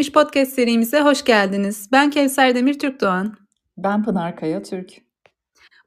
Geçmiş podcast serimize hoş geldiniz. Ben Kevser Demir Türk Doğan. Ben Pınar Kaya Türk.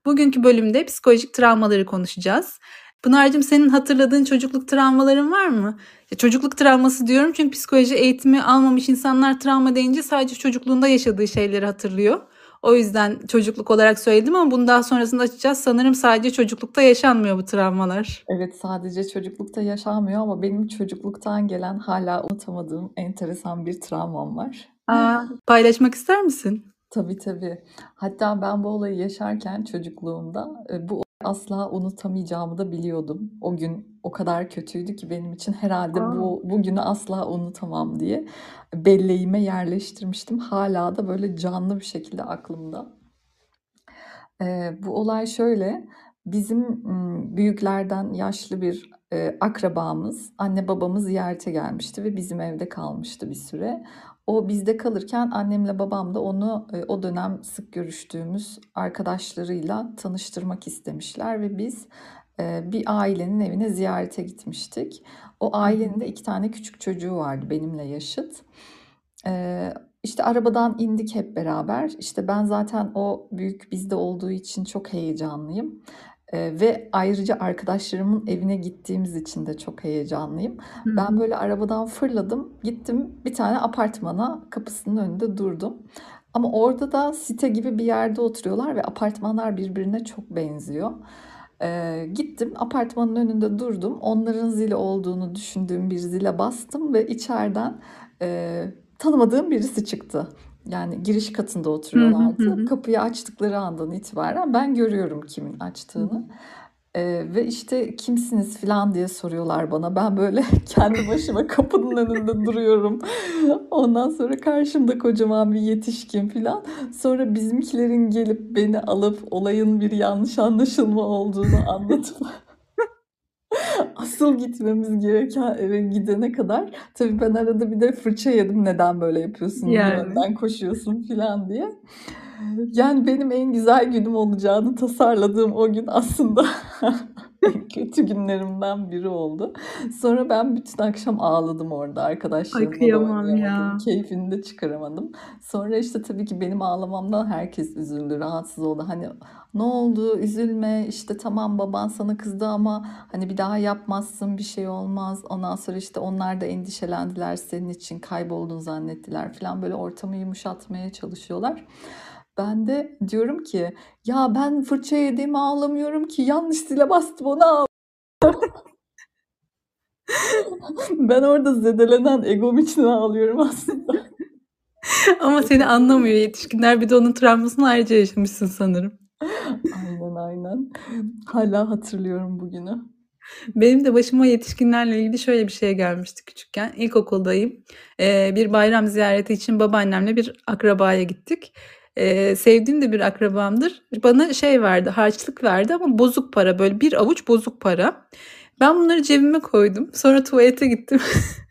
Bugünkü bölümde psikolojik travmaları konuşacağız. Pınar'cığım senin hatırladığın çocukluk travmaların var mı? Ya çocukluk travması diyorum çünkü psikoloji eğitimi almamış insanlar travma deyince sadece çocukluğunda yaşadığı şeyleri hatırlıyor. O yüzden çocukluk olarak söyledim ama bunu daha sonrasında açacağız. Sanırım sadece çocuklukta yaşanmıyor bu travmalar. Evet sadece çocuklukta yaşanmıyor ama benim çocukluktan gelen hala unutamadığım enteresan bir travmam var. Aa, paylaşmak ister misin? Tabii tabii. Hatta ben bu olayı yaşarken çocukluğumda e, bu asla unutamayacağımı da biliyordum. O gün o kadar kötüydü ki benim için herhalde Aa. bu bugünü asla unutamam diye belleğime yerleştirmiştim. Hala da böyle canlı bir şekilde aklımda. Ee, bu olay şöyle. Bizim büyüklerden yaşlı bir e, akrabamız, anne babamı ziyarete gelmişti ve bizim evde kalmıştı bir süre. O bizde kalırken annemle babam da onu e, o dönem sık görüştüğümüz arkadaşlarıyla tanıştırmak istemişler ve biz bir ailenin evine ziyarete gitmiştik. O ailenin de iki tane küçük çocuğu vardı benimle yaşıt. İşte arabadan indik hep beraber. İşte ben zaten o büyük bizde olduğu için çok heyecanlıyım. Ee, ve ayrıca arkadaşlarımın evine gittiğimiz için de çok heyecanlıyım. Hı Ben böyle arabadan fırladım, gittim bir tane apartmana kapısının önünde durdum. Ama orada da site gibi bir yerde oturuyorlar ve apartmanlar birbirine çok benziyor. Ee, gittim apartmanın önünde durdum. Onların zili olduğunu düşündüğüm bir zile bastım ve içeriden e, tanımadığım birisi çıktı. Yani giriş katında Hı hı hı oturuyorlardı. hı. Kapıyı açtıkları andan itibaren ben görüyorum kimin Hı hı. Ee, ve işte kimsiniz falan diye soruyorlar bana. Ben böyle kendi başıma kapının önünde duruyorum. Ondan sonra karşımda kocaman bir yetişkin falan. Sonra bizimkilerin gelip beni alıp olayın bir yanlış anlaşılma olduğunu anlatıp asıl gitmemiz gereken eve gidene kadar tabii ben arada bir de fırça yedim neden böyle yapıyorsun, Yani. önden koşuyorsun falan diye. Yani benim en güzel günüm olacağını tasarladığım o gün aslında kötü günlerimden biri oldu. Sonra ben bütün akşam ağladım orada. Ay Arkadaşlarımla da kıyamam ya. Keyfini de çıkaramadım. Sonra işte tabii ki benim ağlamamdan herkes üzüldü, rahatsız oldu. Hani ne oldu? Üzülme. İşte tamam baban sana kızdı ama hani bir daha yapmazsın, bir şey olmaz. Ondan sonra işte onlar da endişelendiler senin için, kayboldun zannettiler falan böyle ortamı yumuşatmaya çalışıyorlar. Ben de diyorum ki ya ben fırça yediğimi ağlamıyorum ki yanlış zile bastım ona ağlıyorum. Ben orada zedelenen egom için ağlıyorum aslında. Ama seni anlamıyor yetişkinler. Bir de onun travmasını ayrıca yaşamışsın sanırım. Aynen aynen. Hala hatırlıyorum bugünü. Benim de başıma yetişkinlerle ilgili şöyle bir şey gelmişti küçükken. İlkokuldayım. Ee, bir bayram ziyareti için babaannemle bir akrabaya gittik. Ee, sevdiğim de bir akrabamdır. Bana şey verdi, harçlık verdi ama bozuk para böyle bir avuç bozuk para. Ben bunları cebime koydum. Sonra tuvalete gittim.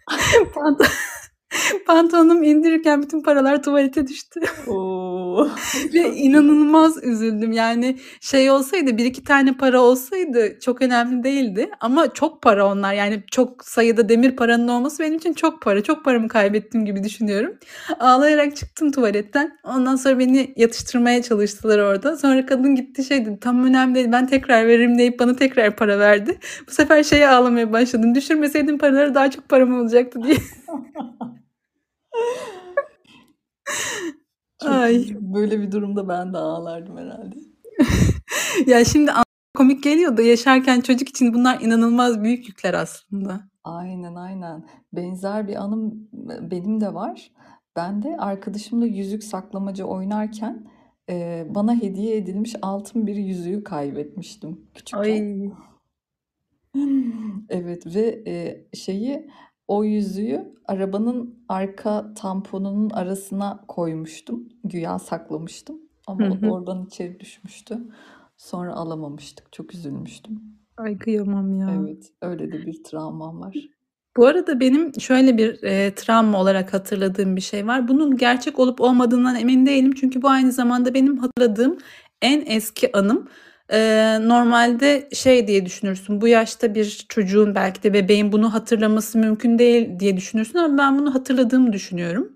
Pant- Pantolonumu indirirken bütün paralar tuvalete düştü. Oo. Ve inanılmaz üzüldüm. Yani şey olsaydı bir iki tane para olsaydı çok önemli değildi. Ama çok para onlar. Yani çok sayıda demir paranın olması benim için çok para. Çok paramı kaybettim gibi düşünüyorum. Ağlayarak çıktım tuvaletten. Ondan sonra beni yatıştırmaya çalıştılar orada. Sonra kadın gitti şey dedi tam önemli değil ben tekrar veririm deyip bana tekrar para verdi. Bu sefer şeye ağlamaya başladım. Düşürmeseydim paraları daha çok param olacaktı diye. Çok Ay. iyi. Böyle bir durumda ben de ağlardım herhalde. Ya şimdi komik geliyor da yaşarken çocuk için bunlar inanılmaz büyük yükler aslında. Aynen aynen. Benzer bir anım benim de var. Ben de arkadaşımla yüzük saklamacı oynarken e, bana hediye edilmiş altın bir yüzüğü kaybetmiştim küçükken. Ay. Evet ve e, şeyi o yüzüğü arabanın arka tamponunun arasına koymuştum. Güya saklamıştım. Ama hı. oradan içeri düşmüştü. Sonra alamamıştık. Çok üzülmüştüm. Ay kıyamam ya. Evet, öyle de bir travmam var. Bu arada benim şöyle bir e, travma olarak hatırladığım bir şey var. Bunun gerçek olup olmadığından emin değilim. Çünkü bu aynı zamanda benim hatırladığım en eski anım. Eee, normalde şey diye düşünürsün, bu yaşta bir çocuğun belki de bebeğin bunu hatırlaması mümkün değil diye düşünürsün ama ben bunu hatırladığımı düşünüyorum.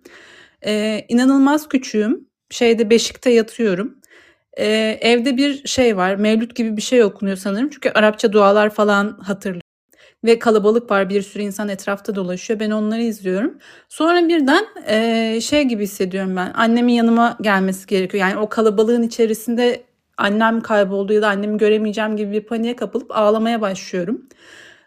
Eee, inanılmaz küçüğüm. Şeyde beşikte yatıyorum. Eee, evde bir şey var, mevlüt gibi bir şey okunuyor sanırım. Çünkü Arapça dualar falan hatırlıyorum ve kalabalık var, bir sürü insan etrafta dolaşıyor. Ben onları izliyorum. Sonra birden eee, şey gibi hissediyorum ben. Annemin yanıma gelmesi gerekiyor. Yani o kalabalığın içerisinde annem kayboldu ya da annemi göremeyeceğim gibi bir paniğe kapılıp ağlamaya başlıyorum.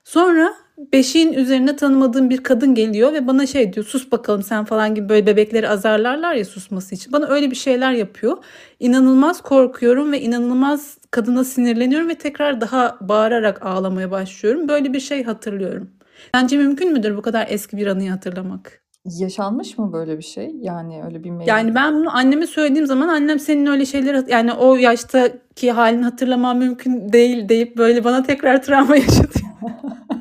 Sonra beşiğin üzerine tanımadığım bir kadın geliyor ve bana şey diyor sus bakalım sen falan gibi böyle bebekleri azarlarlar ya susması için. Bana öyle bir şeyler yapıyor. İnanılmaz korkuyorum ve inanılmaz kadına sinirleniyorum ve tekrar daha bağırarak ağlamaya başlıyorum. Böyle bir şey hatırlıyorum. Bence mümkün müdür bu kadar eski bir anıyı hatırlamak? Yaşanmış mı böyle bir şey? Yani öyle bir mevzu. Yani ben bunu anneme söylediğim zaman annem senin öyle şeyleri yani o yaştaki halini hatırlaman mümkün değil deyip böyle bana tekrar travma yaşatıyor.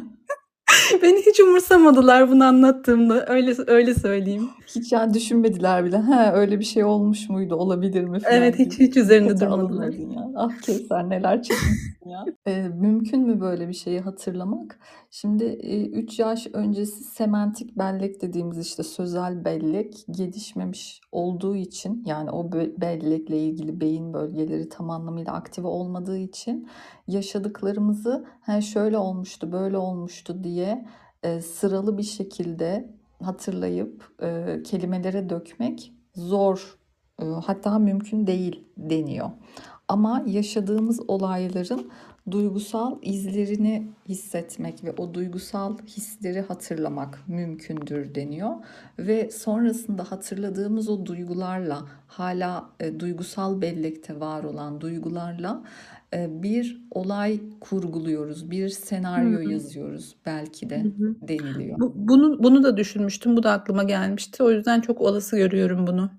Beni hiç umursamadılar bunu anlattığımda. Öyle öyle söyleyeyim. Hiç yani düşünmediler bile. He öyle bir şey olmuş muydu? Olabilir mi falan Evet hiç hiç üzerinde Dikkate durmadılar. ya. Ah Kevser neler çekmişsin ya. Ee, mümkün mü böyle bir şeyi hatırlamak? Şimdi 3 yaş öncesi semantik bellek dediğimiz işte sözel bellek gelişmemiş olduğu için yani o be- bellekle ilgili beyin bölgeleri tam anlamıyla aktive olmadığı için yaşadıklarımızı "He, şöyle olmuştu, böyle olmuştu diye e, sıralı bir şekilde hatırlayıp e, kelimelere dökmek zor e, hatta mümkün değil deniyor. Ama yaşadığımız olayların duygusal izlerini hissetmek ve o duygusal hisleri hatırlamak mümkündür deniyor. Ve sonrasında hatırladığımız o duygularla hala e, duygusal bellekte var olan duygularla bir olay kurguluyoruz, bir senaryo hı. yazıyoruz belki de hı. deniliyor. Bu, bunu bunu da düşünmüştüm. Bu da aklıma gelmişti. O yüzden çok olası görüyorum bunu.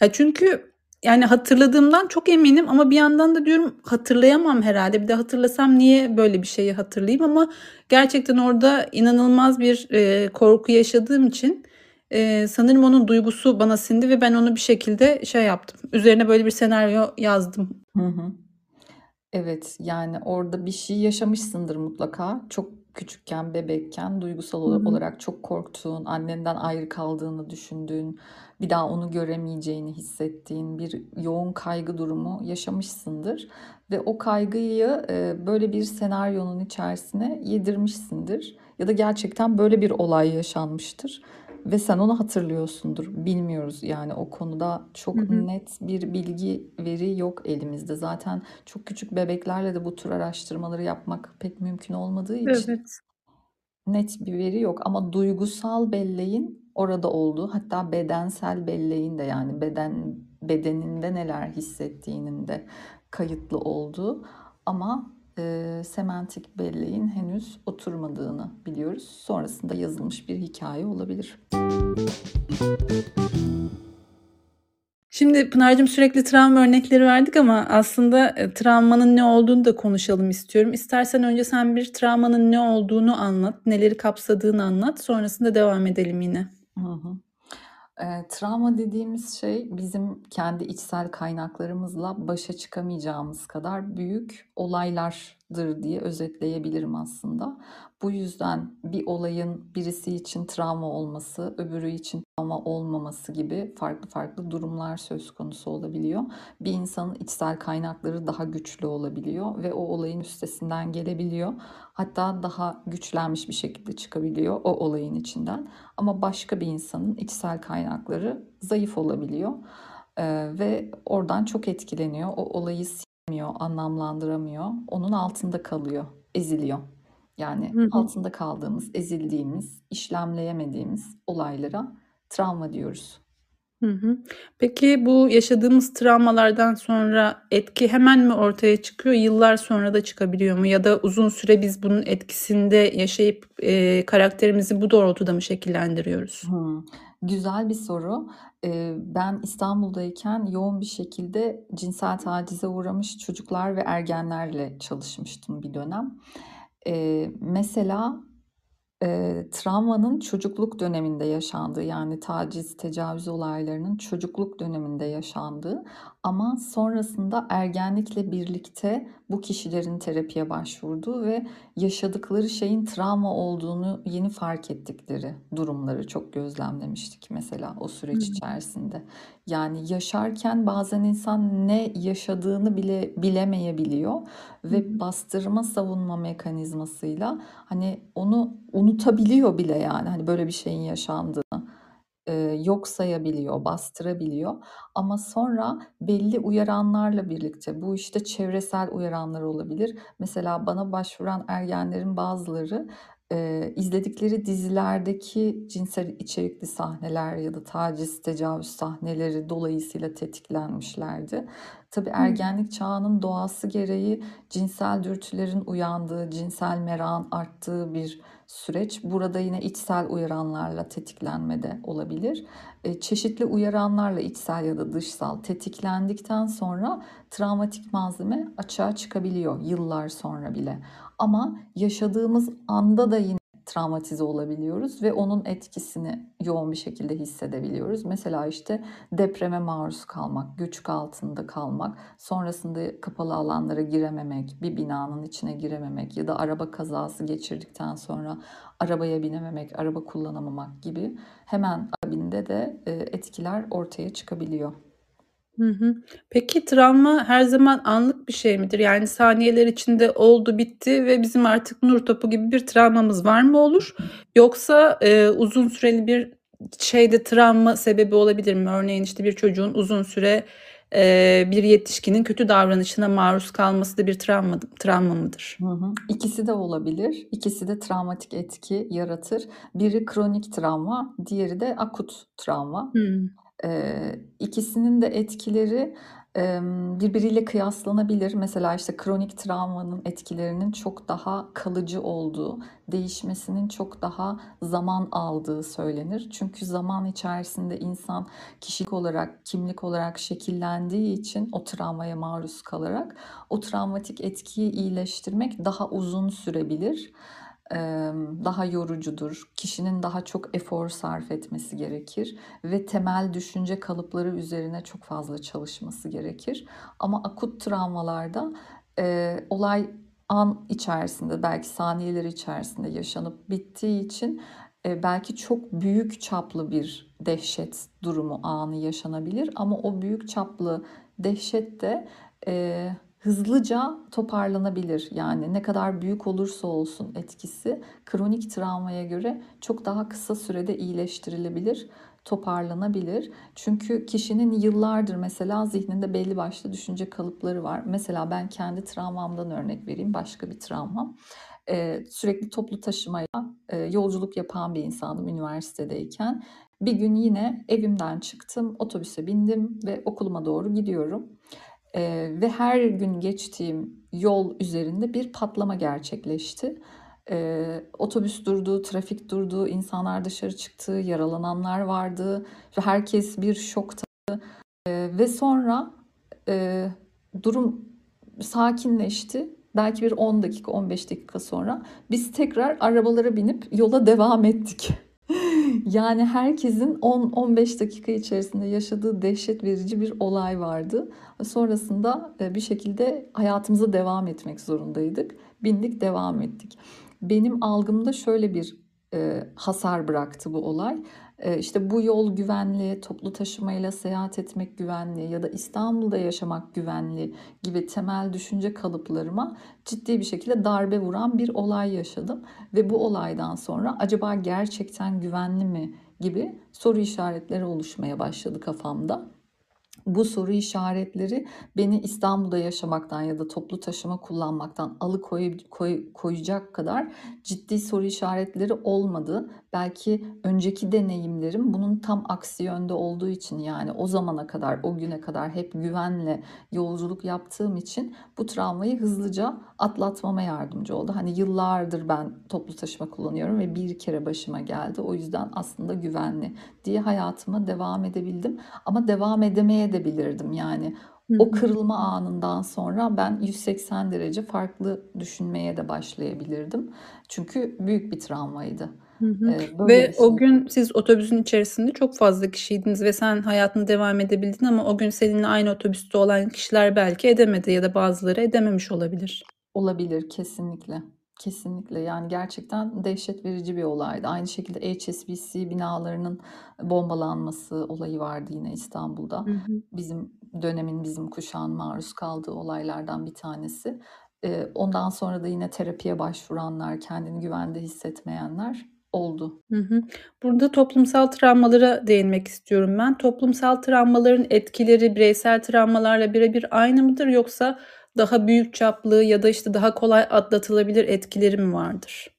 Ya çünkü yani hatırladığımdan çok eminim ama bir yandan da diyorum hatırlayamam herhalde. Bir de hatırlasam niye böyle bir şeyi hatırlayayım ama gerçekten orada inanılmaz bir e, korku yaşadığım için e, sanırım onun duygusu bana sindi ve ben onu bir şekilde şey yaptım. Üzerine böyle bir senaryo yazdım. Hı hı. Evet, yani orada bir şey yaşamışsındır mutlaka. Çok küçükken, bebekken duygusal Hı ola- hı. olarak çok korktuğun, annenden ayrı kaldığını düşündüğün, bir daha onu göremeyeceğini hissettiğin bir yoğun kaygı durumu yaşamışsındır. Ve o kaygıyı e, böyle bir senaryonun içerisine yedirmişsindir. Ya da gerçekten böyle bir olay yaşanmıştır. Ve sen onu hatırlıyorsundur. Bilmiyoruz yani o konuda Hı çok hı. net bir bilgi veri yok elimizde. Zaten çok küçük bebeklerle de bu tür araştırmaları yapmak pek mümkün olmadığı için Evet. net bir veri yok. Ama duygusal belleğin orada olduğu, hatta bedensel belleğin de yani beden bedeninde neler hissettiğinin de kayıtlı olduğu ama e, semantik belleğin henüz oturmadığını biliyoruz. Sonrasında yazılmış bir hikaye olabilir. Şimdi Pınar'cığım sürekli travma örnekleri verdik ama aslında e, travmanın ne olduğunu da konuşalım istiyorum. İstersen önce sen bir travmanın ne olduğunu anlat, neleri kapsadığını anlat. Sonrasında devam edelim yine. Hı hı. E, travma dediğimiz şey bizim kendi içsel kaynaklarımızla başa çıkamayacağımız kadar büyük olaylardır diye özetleyebilirim aslında. Bu yüzden bir olayın birisi için travma olması, öbürü için travma olmaması gibi farklı farklı durumlar söz konusu olabiliyor. Bir insanın içsel kaynakları daha güçlü olabiliyor ve o olayın üstesinden gelebiliyor. Hatta daha güçlenmiş bir şekilde çıkabiliyor o olayın içinden. Ama başka bir insanın içsel kaynakları zayıf olabiliyor ve oradan çok etkileniyor. O olayı anlamlandıramıyor. Onun altında kalıyor, eziliyor. Yani Hı hı. altında kaldığımız, ezildiğimiz, işlemleyemediğimiz olaylara travma diyoruz. Hı hı. Peki bu yaşadığımız travmalardan sonra etki hemen mi ortaya çıkıyor, yıllar sonra da çıkabiliyor mu? Ya da uzun süre biz bunun etkisinde yaşayıp e, karakterimizi bu doğrultuda mı şekillendiriyoruz? Hmm, güzel bir soru. Ee, ben İstanbul'dayken yoğun bir şekilde cinsel tacize uğramış çocuklar ve ergenlerle çalışmıştım bir dönem. Mesela travmanın çocukluk döneminde yaşandığı yani taciz, tecavüz olaylarının çocukluk döneminde yaşandığı ama sonrasında ergenlikle birlikte bu kişilerin terapiye başvurduğu ve yaşadıkları şeyin travma olduğunu yeni fark ettikleri durumları çok gözlemlemiştik mesela o süreç içerisinde. Yani yaşarken bazen insan ne yaşadığını bile bilemeyebiliyor ve hı. bastırma savunma mekanizmasıyla hani onu unutabiliyor bile yani hani böyle bir şeyin yaşandığını, eee, yok sayabiliyor, bastırabiliyor. Ama sonra belli uyaranlarla birlikte bu işte çevresel uyaranlar olabilir. Mesela bana başvuran ergenlerin bazıları, eee, izledikleri dizilerdeki cinsel içerikli sahneler ya da taciz, tecavüz sahneleri dolayısıyla tetiklenmişlerdi. Tabii ergenlik çağının doğası gereği cinsel dürtülerin uyandığı, cinsel merakın arttığı bir süreç. Burada yine içsel uyaranlarla tetiklenme de olabilir. Eee, çeşitli uyaranlarla içsel ya da dışsal tetiklendikten sonra travmatik malzeme açığa çıkabiliyor yıllar sonra bile. Ama yaşadığımız anda da yine travmatize olabiliyoruz ve onun etkisini yoğun bir şekilde hissedebiliyoruz. Mesela işte depreme maruz kalmak, göçük altında kalmak, sonrasında kapalı alanlara girememek, bir binanın içine girememek ya da araba kazası geçirdikten sonra arabaya binememek, araba kullanamamak gibi hemen akabinde de, eee, etkiler ortaya çıkabiliyor. Hı hı. Peki travma her zaman anlık bir şey midir? Yani saniyeler içinde oldu bitti ve bizim artık nur topu gibi bir travmamız var mı olur? Yoksa, eee, uzun süreli bir şey de travma sebebi olabilir mi? Örneğin işte bir çocuğun uzun süre, eee, bir yetişkinin kötü davranışına maruz kalması da bir travma travma mıdır? Hı hı. İkisi de olabilir. İkisi de travmatik etki yaratır. Biri kronik travma, diğeri de akut travma. Hımm. Eee, ikisinin de etkileri, emm, birbiriyle kıyaslanabilir. Mesela işte kronik travmanın etkilerinin çok daha kalıcı olduğu, değişmesinin çok daha zaman aldığı söylenir. Çünkü zaman içerisinde insan kişilik olarak, kimlik olarak şekillendiği için o travmaya maruz kalarak o travmatik etkiyi iyileştirmek daha uzun sürebilir. Daha yorucudur. Kişinin daha çok efor sarf etmesi gerekir ve temel düşünce kalıpları üzerine çok fazla çalışması gerekir. Ama akut travmalarda, eee, olay an içerisinde, belki saniyeler içerisinde yaşanıp bittiği için, eee, belki çok büyük çaplı bir dehşet durumu, anı yaşanabilir ama o büyük çaplı dehşet de, eee, hızlıca toparlanabilir. Yani ne kadar büyük olursa olsun etkisi kronik travmaya göre çok daha kısa sürede iyileştirilebilir, toparlanabilir. Çünkü kişinin yıllardır mesela zihninde belli başlı düşünce kalıpları var. Mesela ben kendi travmamdan örnek vereyim, başka bir travmam. Eee, sürekli toplu taşımayla, eee, yolculuk yapan bir insandım üniversitedeyken. Bir gün yine evimden çıktım, otobüse bindim ve okuluma doğru gidiyorum. Eee, ve her gün geçtiğim yol üzerinde bir patlama gerçekleşti. Eee, otobüs durdu, trafik durdu, insanlar dışarı çıktı, yaralananlar vardı herkes bir şokta. Eee, ve sonra, eee, durum sakinleşti. Belki bir 10 dakika, 15 dakika sonra biz tekrar arabalara binip yola devam ettik. Yani herkesin 10-15 dakika içerisinde yaşadığı dehşet verici bir olay vardı. Sonrasında, eee, bir şekilde hayatımıza devam etmek zorundaydık. Bindik, devam ettik. Benim algımda şöyle bir, eee, hasar bıraktı bu olay. Eee, işte bu yol güvenli, toplu taşımayla seyahat etmek güvenli ya da İstanbul'da yaşamak güvenli gibi temel düşünce kalıplarıma ciddi bir şekilde darbe vuran bir olay yaşadım ve bu olaydan sonra acaba gerçekten güvenli mi gibi soru işaretleri oluşmaya başladı kafamda. Bu soru işaretleri beni İstanbul'da yaşamaktan ya da toplu taşıma kullanmaktan alıkoy koy koyacak kadar ciddi soru işaretleri olmadı. Belki önceki deneyimlerim bunun tam aksi yönde olduğu için, yani o zamana kadar, o güne kadar hep güvenle yolculuk yaptığım için bu travmayı hızlıca atlatmama yardımcı oldu. Hani yıllardır ben toplu taşıma kullanıyorum ve bir kere başıma geldi. O yüzden aslında güvenli diye hayatıma devam edebildim. Ama devam edemeyebilirdim. Yani Hı O kırılma anından sonra ben 180 derece farklı düşünmeye de başlayabilirdim. Çünkü büyük bir travmaydı. Hı hı. Ee, ve şey. o gün siz otobüsün içerisinde çok fazla kişiydiniz ve sen hayatını devam edebildin ama o gün seninle aynı otobüste olan kişiler belki edemedi ya da bazıları edememiş olabilir. Olabilir kesinlikle. Kesinlikle yani gerçekten dehşet verici bir olaydı. Aynı şekilde HSBC binalarının bombalanması olayı vardı yine İstanbul'da. Hı hı. Bizim dönemin bizim kuşağın maruz kaldığı olaylardan bir tanesi. Ondan sonra da yine terapiye başvuranlar, kendini güvende hissetmeyenler oldu. Hı hı. Burada toplumsal travmalara değinmek istiyorum ben. Toplumsal travmaların etkileri bireysel travmalarla birebir aynı mıdır yoksa daha büyük çaplı ya da işte daha kolay atlatılabilir etkileri mi vardır?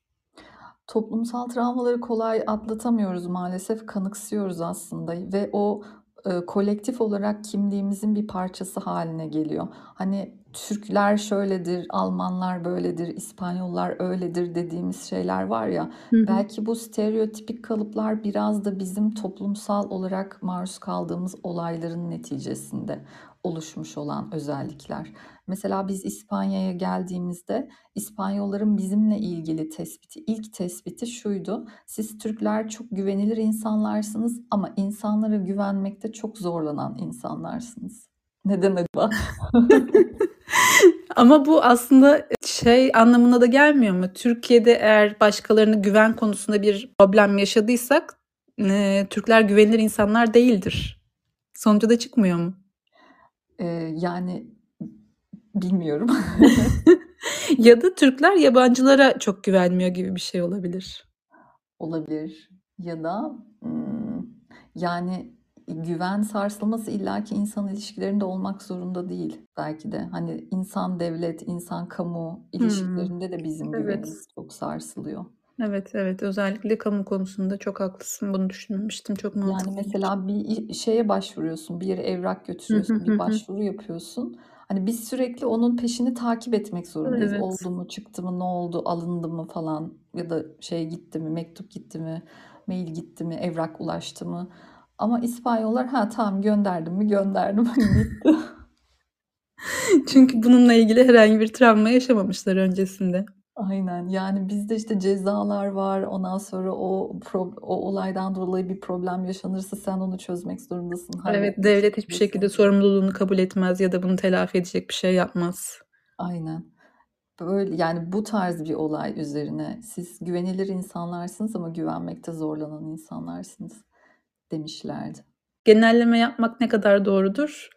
Toplumsal travmaları kolay atlatamıyoruz maalesef, kanıksıyoruz aslında ve o e, kolektif olarak kimliğimizin bir parçası haline geliyor. Hani Türkler şöyledir, Almanlar böyledir, İspanyollar öyledir dediğimiz şeyler var ya. Hı hı. Belki bu stereotipik kalıplar biraz da bizim toplumsal olarak maruz kaldığımız olayların neticesinde oluşmuş olan özellikler. Mesela biz İspanya'ya geldiğimizde İspanyolların bizimle ilgili tespiti, ilk tespiti şuydu. Siz Türkler çok güvenilir insanlarsınız ama insanlara güvenmekte çok zorlanan insanlarsınız. Neden acaba? Ama bu aslında şey anlamına da gelmiyor mu? Türkiye'de eğer başkalarını güven konusunda bir problem yaşadıysak e, Türkler güvenilir insanlar değildir. Sonucu da çıkmıyor mu? Ee, yani bilmiyorum. ya da Türkler yabancılara çok güvenmiyor gibi bir şey olabilir. Olabilir. Ya da yani güven sarsılması illaki insan ilişkilerinde olmak zorunda değil belki de. Hani insan devlet, insan kamu ilişkilerinde hmm. de bizim evet. güvenimiz çok sarsılıyor. Evet, evet. Özellikle kamu konusunda çok haklısın. Bunu düşünmemiştim. Çok mantıklı. Yani mesela bir şeye başvuruyorsun, bir yere evrak götürüyorsun, bir başvuru yapıyorsun. Hani biz sürekli onun peşini takip etmek zorundayız. Evet. Oldu mu, çıktı mı, ne oldu, alındı mı falan ya da şey gitti mi, mektup gitti mi, mail gitti mi, evrak ulaştı mı? Ama İspanyollar ha tamam gönderdim mi gönderdim gitti. Çünkü bununla ilgili herhangi bir travma yaşamamışlar öncesinde. Aynen. Yani bizde işte cezalar var. Ondan sonra o pro o olaydan dolayı bir problem yaşanırsa sen onu çözmek zorundasın. Evet, devlet hiçbir şekilde sorumluluğunu kabul etmez ya da bunu telafi edecek bir şey yapmaz. Aynen. Böyle yani bu tarz bir olay üzerine siz güvenilir insanlarsınız ama güvenmekte zorlanan insanlarsınız demişlerdi. Genelleme yapmak ne kadar doğrudur?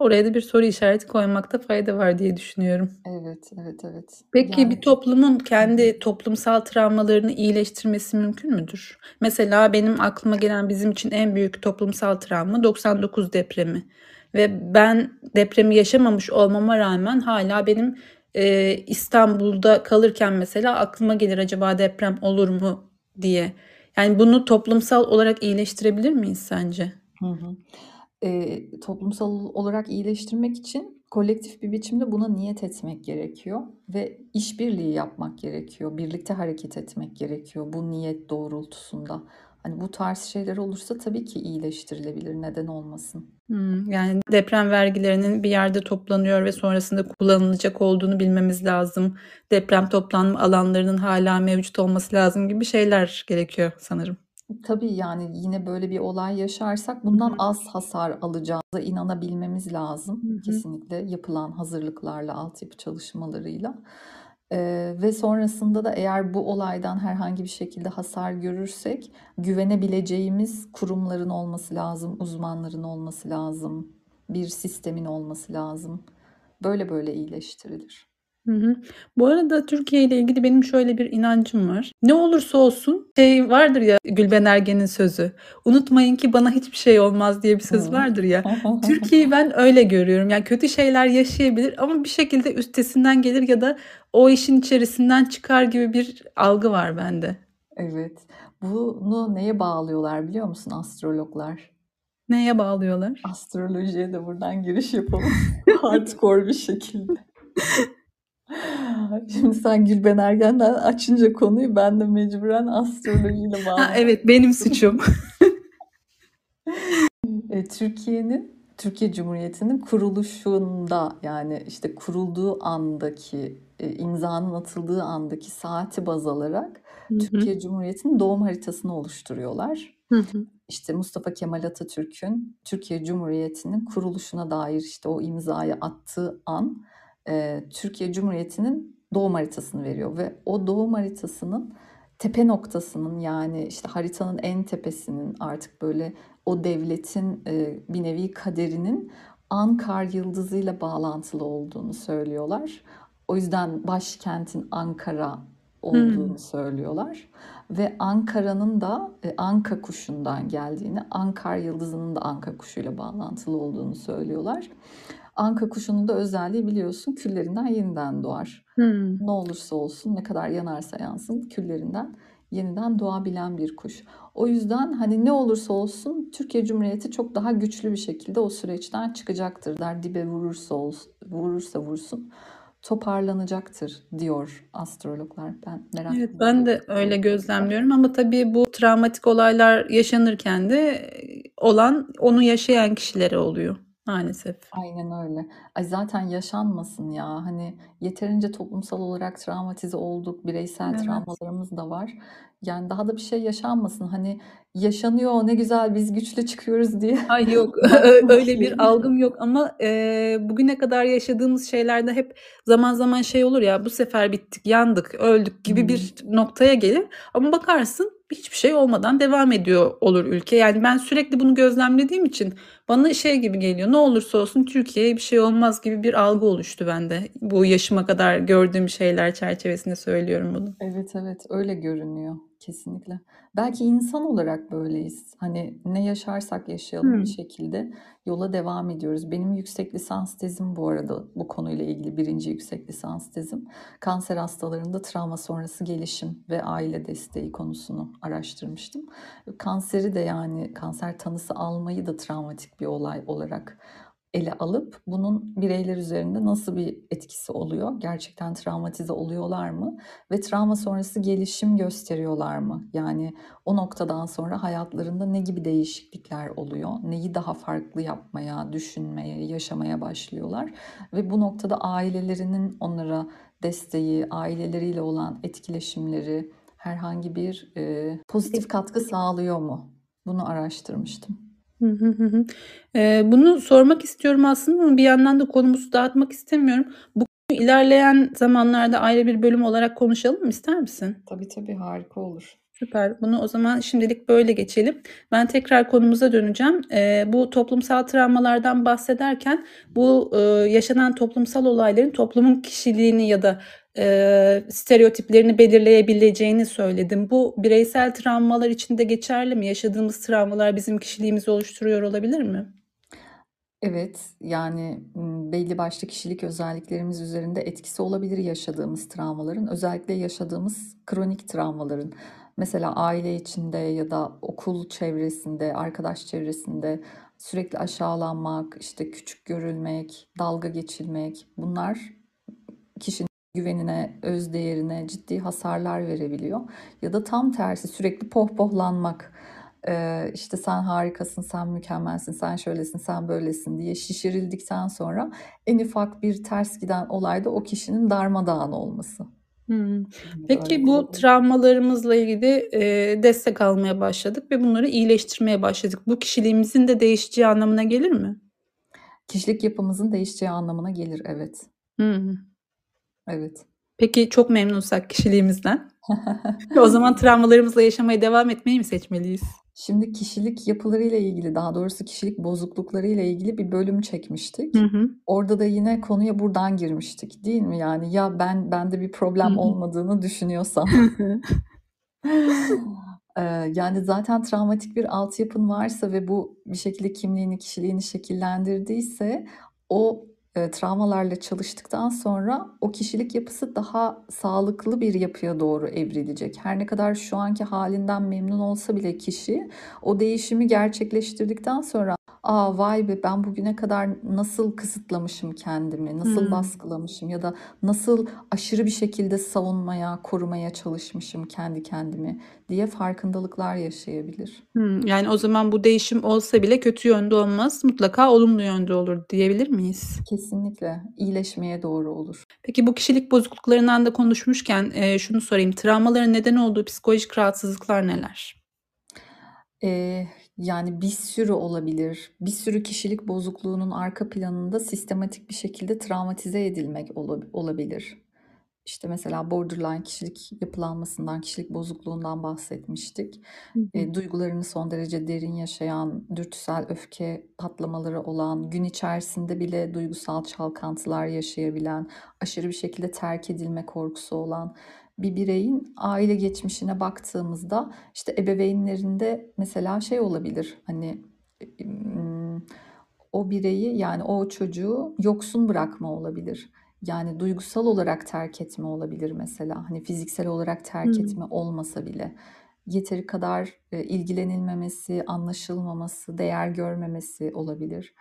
Oraya da bir soru işareti koymakta fayda var diye düşünüyorum. Evet, evet, evet. Peki yani... bir toplumun kendi toplumsal travmalarını iyileştirmesi mümkün müdür? Mesela benim aklıma gelen bizim için en büyük toplumsal travma 99 depremi. Ve ben depremi yaşamamış olmama rağmen hala benim e, İstanbul'da kalırken mesela aklıma gelir acaba deprem olur mu diye. Yani bunu toplumsal olarak iyileştirebilir miyiz sence? Hı hı e, toplumsal olarak iyileştirmek için kolektif bir biçimde buna niyet etmek gerekiyor ve işbirliği yapmak gerekiyor. Birlikte hareket etmek gerekiyor bu niyet doğrultusunda. Hani bu tarz şeyler olursa tabii ki iyileştirilebilir. Neden olmasın? Hmm, yani deprem vergilerinin bir yerde toplanıyor ve sonrasında kullanılacak olduğunu bilmemiz lazım. Deprem toplanma alanlarının hala mevcut olması lazım gibi şeyler gerekiyor sanırım. Tabii yani yine böyle bir olay yaşarsak bundan az hasar alacağımıza inanabilmemiz lazım. Hı hı. Kesinlikle yapılan hazırlıklarla, altyapı çalışmalarıyla. Ee, ve sonrasında da eğer bu olaydan herhangi bir şekilde hasar görürsek güvenebileceğimiz kurumların olması lazım, uzmanların olması lazım, bir sistemin olması lazım. Böyle böyle iyileştirilir. Hı hı. Bu arada Türkiye ile ilgili benim şöyle bir inancım var. Ne olursa olsun şey vardır ya Gülben Ergen'in sözü. Unutmayın ki bana hiçbir şey olmaz diye bir söz vardır ya. Türkiye'yi ben öyle görüyorum. Yani kötü şeyler yaşayabilir ama bir şekilde üstesinden gelir ya da o işin içerisinden çıkar gibi bir algı var bende. Evet. Bunu neye bağlıyorlar biliyor musun astrologlar? Neye bağlıyorlar? Astrolojiye de buradan giriş yapalım. Hardcore bir şekilde. Şimdi sen Gülben Ergen'den açınca konuyu ben de mecburen astrolojiyle bağladım. evet benim suçum. e, Türkiye'nin Türkiye Cumhuriyeti'nin kuruluşunda yani işte kurulduğu andaki e, imzanın atıldığı andaki saati baz alarak Hı hı. Türkiye Cumhuriyeti'nin doğum haritasını oluşturuyorlar. Hı hı. İşte Mustafa Kemal Atatürk'ün Türkiye Cumhuriyeti'nin kuruluşuna dair işte o imzayı attığı an e, Türkiye Cumhuriyeti'nin doğum haritasını veriyor ve o doğum haritasının tepe noktasının yani işte haritanın en tepesinin artık böyle o devletin e, bir nevi kaderinin Ankar yıldızıyla bağlantılı olduğunu söylüyorlar. O yüzden başkentin Ankara olduğunu Hmm. söylüyorlar. Ve Ankara'nın da e, Anka kuşundan geldiğini, Ankar yıldızının da Anka kuşuyla bağlantılı olduğunu söylüyorlar. Anka kuşunun da özelliği biliyorsun küllerinden yeniden doğar. Hmm. Ne olursa olsun, ne kadar yanarsa yansın küllerinden yeniden doğabilen bir kuş. O yüzden hani ne olursa olsun Türkiye Cumhuriyeti çok daha güçlü bir şekilde o süreçten çıkacaktır der. Dibe vurursa olsun, vurursa vursun toparlanacaktır diyor astrologlar. Ben merak Evet, ben de öyle gözlemliyorum ama tabii bu travmatik olaylar yaşanırken de olan onu yaşayan kişilere oluyor maalesef. Aynen öyle. Ay zaten yaşanmasın ya. Hani yeterince toplumsal olarak travmatize olduk. Bireysel Evet. travmalarımız da var. Yani daha da bir şey yaşanmasın. Hani yaşanıyor ne güzel biz güçlü çıkıyoruz diye. Ay yok öyle bir algım yok ama e, bugüne kadar yaşadığımız şeylerde hep zaman zaman şey olur ya bu sefer bittik, yandık, öldük gibi Hmm. bir noktaya gelir. Ama bakarsın hiçbir şey olmadan devam ediyor olur ülke. Yani ben sürekli bunu gözlemlediğim için bana şey gibi geliyor. Ne olursa olsun Türkiye'ye bir şey olmaz gibi bir algı oluştu bende. Bu yaşıma kadar gördüğüm şeyler çerçevesinde söylüyorum bunu. Evet evet öyle görünüyor kesinlikle. Belki insan olarak böyleyiz. Hani ne yaşarsak yaşayalım Hmm. bir şekilde yola devam ediyoruz. Benim yüksek lisans tezim bu arada bu konuyla ilgili birinci yüksek lisans tezim. Kanser hastalarında travma sonrası gelişim ve aile desteği konusunu araştırmıştım. Kanseri de yani kanser tanısı almayı da travmatik bir olay olarak ele alıp bunun bireyler üzerinde nasıl bir etkisi oluyor? Gerçekten travmatize oluyorlar mı? Ve travma sonrası gelişim gösteriyorlar mı? Yani o noktadan sonra hayatlarında ne gibi değişiklikler oluyor? Neyi daha farklı yapmaya, düşünmeye, yaşamaya başlıyorlar? Ve bu noktada ailelerinin onlara desteği, aileleriyle olan etkileşimleri herhangi bir e, pozitif katkı sağlıyor mu? Bunu araştırmıştım. Hı bunu sormak istiyorum aslında ama bir yandan da konumuzu dağıtmak istemiyorum. Bu ilerleyen zamanlarda ayrı bir bölüm olarak konuşalım mı ister misin? Tabii tabii harika olur. Süper. Bunu o zaman şimdilik böyle geçelim. Ben tekrar konumuza döneceğim. Ee, bu toplumsal travmalardan bahsederken bu e, yaşanan toplumsal olayların toplumun kişiliğini ya da e, stereotiplerini belirleyebileceğini söyledim. Bu bireysel travmalar için de geçerli mi? Yaşadığımız travmalar bizim kişiliğimizi oluşturuyor olabilir mi? Evet, yani belli başlı kişilik özelliklerimiz üzerinde etkisi olabilir yaşadığımız travmaların, özellikle yaşadığımız kronik travmaların. Mesela aile içinde ya da okul çevresinde, arkadaş çevresinde sürekli aşağılanmak, işte küçük görülmek, dalga geçilmek, bunlar kişinin güvenine, öz değerine ciddi hasarlar verebiliyor. Ya da tam tersi sürekli pohpohlanmak. Ee, işte sen harikasın, sen mükemmelsin, sen şöylesin, sen böylesin diye şişirildikten sonra en ufak bir ters giden olayda o kişinin darmadağın olması. Öyle Peki bu travmalarımızla ilgili e, destek almaya başladık ve bunları iyileştirmeye başladık. Bu kişiliğimizin de değişeceği anlamına gelir mi? Kişilik yapımızın değişeceği anlamına gelir, evet. Hmm. Evet. Peki çok memnunsak kişiliğimizden, o zaman travmalarımızla yaşamaya devam etmeyi mi seçmeliyiz? Şimdi kişilik yapılarıyla ilgili, daha doğrusu kişilik bozukluklarıyla ilgili bir bölüm çekmiştik. Hı hı. Orada da yine konuya buradan girmiştik, değil mi? Yani ya ben bende bir Hı problem hı. olmadığını düşünüyorsam. Ee, Yani zaten travmatik bir altyapın varsa ve bu bir şekilde kimliğini, kişiliğini şekillendirdiyse o e, travmalarla çalıştıktan sonra o kişilik yapısı daha sağlıklı bir yapıya doğru evrilecek. Her ne kadar şu anki halinden memnun olsa bile kişi o değişimi gerçekleştirdikten sonra "A, vay be! Ben bugüne kadar nasıl kısıtlamışım kendimi, nasıl Hımm. baskılamışım ya da nasıl aşırı bir şekilde savunmaya, korumaya çalışmışım kendi kendimi." diye farkındalıklar yaşayabilir. Hımm. Yani, o zaman bu değişim olsa bile kötü yönde olmaz, mutlaka olumlu yönde olur diyebilir miyiz? Kesinlikle. İyileşmeye doğru olur. Peki bu kişilik bozukluklarından da konuşmuşken, eee, şunu sorayım. Travmaların neden olduğu psikolojik rahatsızlıklar neler? Eee, yani, bir sürü olabilir. Bir sürü kişilik bozukluğunun arka planında sistematik bir şekilde travmatize edilmek olab olabilir. İşte, mesela borderline kişilik yapılanmasından, kişilik bozukluğundan bahsetmiştik. Hı hı. Eee, duygularını son derece derin yaşayan, dürtüsel öfke patlamaları olan, gün içerisinde bile duygusal çalkantılar yaşayabilen, aşırı bir şekilde terk edilme korkusu olan bir bireyin aile geçmişine baktığımızda, işte, ebeveynlerinde mesela şey olabilir, hani, o bireyi, yani, o çocuğu yoksun bırakma olabilir. Yani, duygusal olarak terk etme olabilir mesela. Hani, fiziksel olarak terk Hımm. etme olmasa bile. Yeteri kadar, eee, ilgilenilmemesi, anlaşılmaması, değer görmemesi olabilir.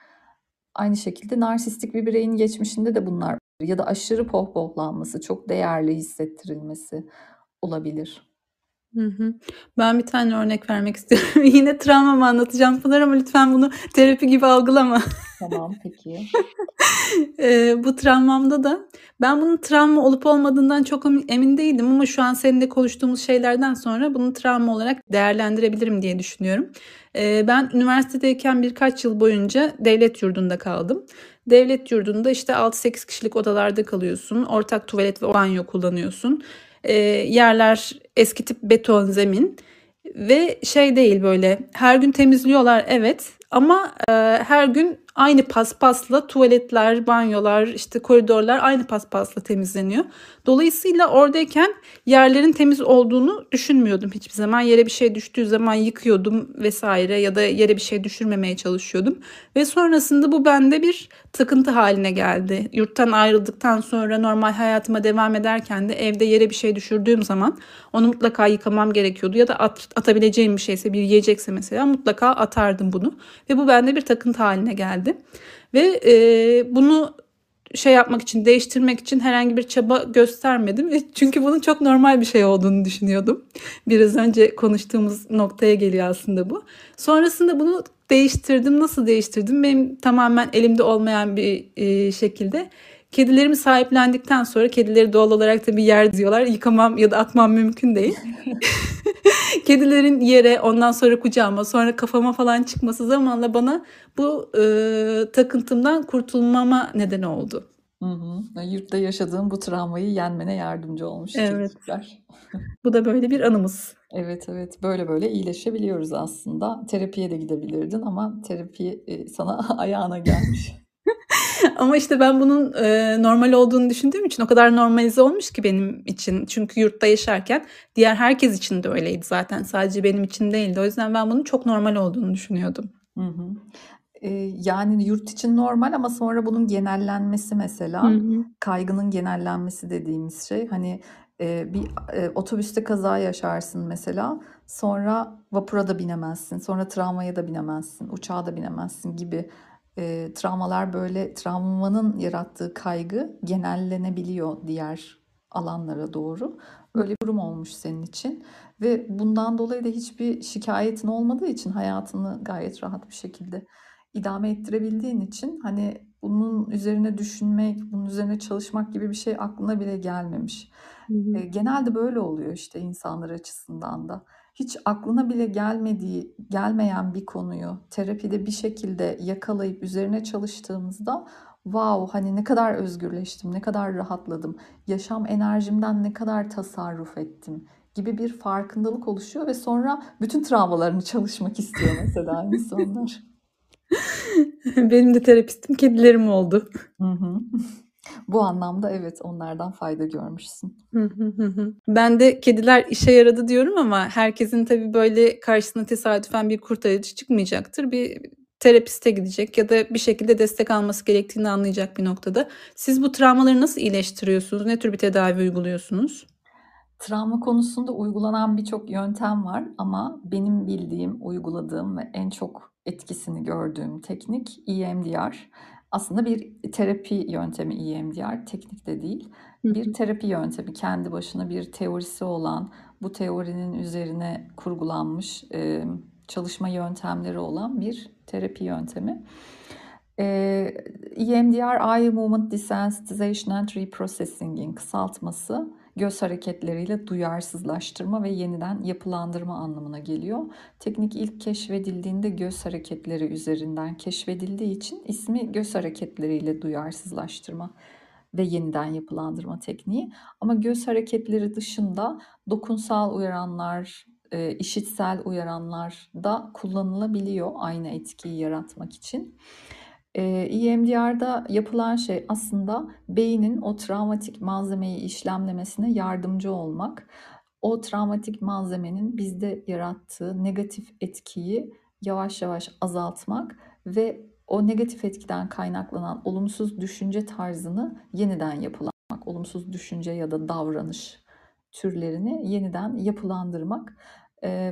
Aynı şekilde narsistik bir bireyin geçmişinde de bunlar ya da aşırı pohpohlanması, çok değerli hissettirilmesi olabilir. Hı hı. Ben bir tane örnek vermek istiyorum. Yine travmamı anlatacağım Pınar ama lütfen bunu terapi gibi algılama. Tamam, peki. Eee, bu travmamda da ben bunun travma olup olmadığından çok emin değildim ama şu an seninle konuştuğumuz şeylerden sonra bunu travma olarak değerlendirebilirim diye düşünüyorum. Eee, ben üniversitedeyken birkaç yıl boyunca devlet yurdunda kaldım. Devlet yurdunda, işte, 6-8 kişilik odalarda kalıyorsun. Ortak tuvalet ve banyo kullanıyorsun. Eee, yerler eski tip beton zemin ve şey değil, böyle, her gün temizliyorlar evet ama, eee, her gün aynı paspasla tuvaletler, banyolar, işte, koridorlar aynı paspasla temizleniyor. Dolayısıyla oradayken yerlerin temiz olduğunu düşünmüyordum hiçbir zaman. Yere bir şey düştüğü zaman yıkıyordum vs. ya da yere bir şey düşürmemeye çalışıyordum ve sonrasında bu bende bir takıntı hâline geldi. Yurttan ayrıldıktan sonra normal hayatıma devam ederken de evde yere bir şey düşürdüğüm zaman onu mutlaka yıkamam gerekiyordu ya da at atabileceğim bir şeyse, bir yiyecekse mesela mutlaka atardım bunu ve bu bende bir takıntı hâline geldi ve, eee, bunu şey yapmak için, değiştirmek için herhangi bir çaba göstermedim ve çünkü bunun çok normal bir şey olduğunu düşünüyordum. Biraz önce konuştuğumuz noktaya geliyor aslında bu. Sonrasında bunu değiştirdim. Nasıl değiştirdim? Benim tamamen elimde olmayan bir, eee, şekilde kedilerimi sahiplendikten sonra kedileri doğal olarak tabii yer diyorlar. Yıkamam ya da atmam mümkün değil. Kedilerin yere, ondan sonra kucağıma, sonra kafama falan çıkması zamanla bana bu, ııı, takıntımdan kurtulmama neden oldu. Hı hı. Yurtta yaşadığın bu travmayı yenmene yardımcı olmuş. Evet. Bu da böyle bir anımız. Evet, evet. Böyle böyle iyileşebiliyoruz aslında. Terapiye de gidebilirdin ama terapi, eee, sana ayağına gelmiş. Ama, işte, ben bunun, eee, normal olduğunu düşündüğüm için o kadar normalize olmuş ki benim için. Çünkü yurtta yaşarken diğer herkes için de öyleydi zaten. Sadece benim için değildi. O yüzden ben bunun çok normal olduğunu düşünüyordum. Hı hı. Eee, yani, yurt için normal ama sonra bunun genellenmesi Hı mesela, hı. kaygının genellenmesi dediğimiz şey. Hani, eee, bir, eee, otobüste kaza yaşarsın mesela, sonra vapura da binemezsin, sonra tramvaya da binemezsin, uçağa da binemezsin gibi, eee, travmalar, böyle, travmanın yarattığı kaygı genellenebiliyor diğer alanlara doğru. Öyle bir durum olmuş senin için ve bundan dolayı da hiçbir şikâyetin olmadığı için hayatını gayet rahat bir şekilde idame ettirebildiğin için, hani, bunun üzerine düşünmek, bunun üzerine çalışmak gibi bir şey aklına bile gelmemiş. Hı hı. Eee, genelde böyle oluyor, işte, insanlar açısından da. Hiç aklına bile gelmediği gelmeyen bir konuyu terapide bir şekilde yakalayıp üzerine çalıştığımızda, "Wow, hani, ne kadar özgürleştim, ne kadar rahatladım, yaşam enerjimden ne kadar tasarruf ettim." gibi bir farkındalık oluşuyor ve sonra bütün travmalarını çalışmak istiyor mesela insanlar. Benim de terapistim kedilerim oldu. Hı hı. Bu anlamda evet, onlardan fayda görmüşsün. Ben de kediler işe yaradı diyorum ama herkesin tabii, böyle, karşısına tesadüfen bir kurtarıcı çıkmayacaktır. Bir terapiste gidecek ya da bir şekilde destek alması gerektiğini anlayacak bir noktada. Siz bu travmaları nasıl iyileştiriyorsunuz? Ne tür bir tedavi uyguluyorsunuz? Travma konusunda uygulanan birçok yöntem var ama benim bildiğim, uyguladığım ve en çok etkisini gördüğüm teknik EMDR. Aslında bir terapi yöntemi EMDR, teknik de değil. Hı Bir terapi yöntemi, kendi başına bir teorisi olan, bu teorinin üzerine kurgulanmış e, çalışma yöntemleri olan bir terapi yöntemi. E, EMDR, Eye Movement Desensitization and Reprocessing'in kısaltması göz hareketleriyle duyarsızlaştırma ve yeniden yapılandırma anlamına geliyor. Teknik ilk keşfedildiğinde göz hareketleri üzerinden keşfedildiği için ismi göz hareketleriyle duyarsızlaştırma ve yeniden yapılandırma tekniği. Ama göz hareketleri dışında dokunsal uyaranlar, e, işitsel uyaranlar da kullanılabiliyor aynı etkiyi yaratmak için. E, EMDR'da yapılan şey aslında beynin o travmatik malzemeyi işlemlemesine yardımcı olmak. O travmatik malzemenin bizde yarattığı negatif etkiyi yavaş yavaş azaltmak ve o negatif etkiden kaynaklanan olumsuz düşünce tarzını yeniden yapılanmak, olumsuz düşünce ya da davranış türlerini yeniden yapılandırmak.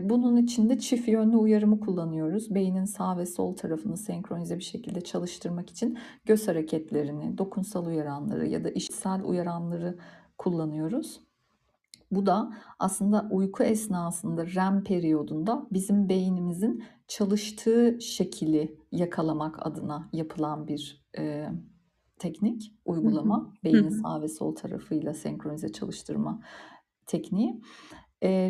Bunun için de çift yönlü uyarımı kullanıyoruz. Beynin sağ ve sol tarafını senkronize bir şekilde çalıştırmak için göz hareketlerini, dokunsal uyaranları ya da işitsel uyaranları kullanıyoruz. Bu da aslında uyku esnasında REM periyodunda bizim beynimizin çalıştığı şekli yakalamak adına yapılan bir e, teknik, uygulama. Beynin sağ ve sol tarafıyla senkronize çalıştırma tekniği.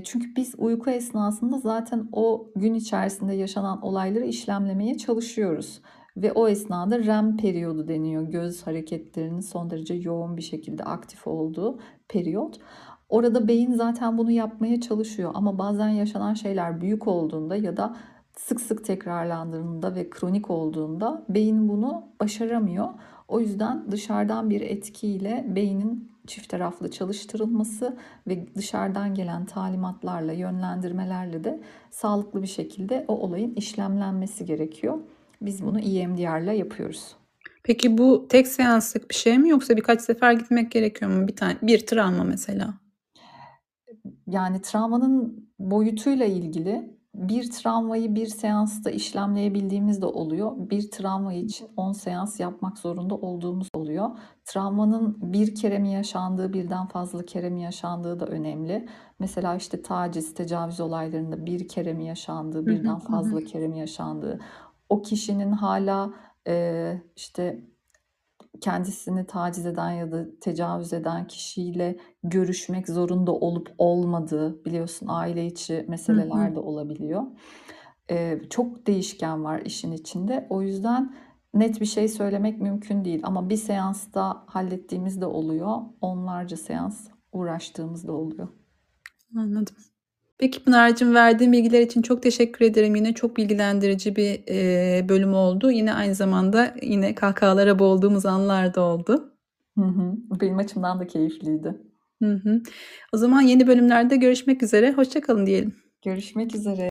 Çünkü biz uyku esnasında zaten o gün içerisinde yaşanan olayları işlemlemeye çalışıyoruz. Ve o esnada REM periyodu deniyor. Göz hareketlerinin son derece yoğun bir şekilde aktif olduğu periyot. Orada beyin zaten bunu yapmaya çalışıyor ama bazen yaşanan şeyler büyük olduğunda ya da sık sık tekrarlandığında ve kronik olduğunda beyin bunu başaramıyor. O yüzden dışarıdan bir etkiyle beynin çift taraflı çalıştırılması ve dışarıdan gelen talimatlarla, yönlendirmelerle de sağlıklı bir şekilde o olayın işlemlenmesi gerekiyor. Biz bunu EMDR ile yapıyoruz. Peki bu tek seanslık bir şey mi yoksa birkaç sefer gitmek gerekiyor mu? Bir tane bir travma mesela. Yani travmanın boyutuyla ilgili bir travmayı bir seansta işlemleyebildiğimiz de oluyor. Bir travma için 10 seans yapmak zorunda olduğumuz oluyor. Travmanın bir kere mi yaşandığı, birden fazla kere mi yaşandığı da önemli. Mesela işte taciz, tecavüz olaylarında bir kere mi yaşandığı, birden fazla kere mi yaşandığı, o kişinin hala e, işte kendisini taciz eden ya da tecavüz eden kişiyle görüşmek zorunda olup olmadığı biliyorsun aile içi meseleler de olabiliyor. Ee, çok değişken var işin içinde. O yüzden net bir şey söylemek mümkün değil. Ama bir seansta hallettiğimiz de oluyor. Onlarca seans uğraştığımız da oluyor. Anladım. Peki Pınar'cığım verdiğin bilgiler için çok teşekkür ederim. Yine çok bilgilendirici bir e, bölüm oldu. Yine aynı zamanda yine kahkahalara boğulduğumuz anlar da oldu. Hı hı. Benim açımdan da keyifliydi. Hı hı. O zaman yeni bölümlerde görüşmek üzere. Hoşça kalın diyelim. Görüşmek üzere.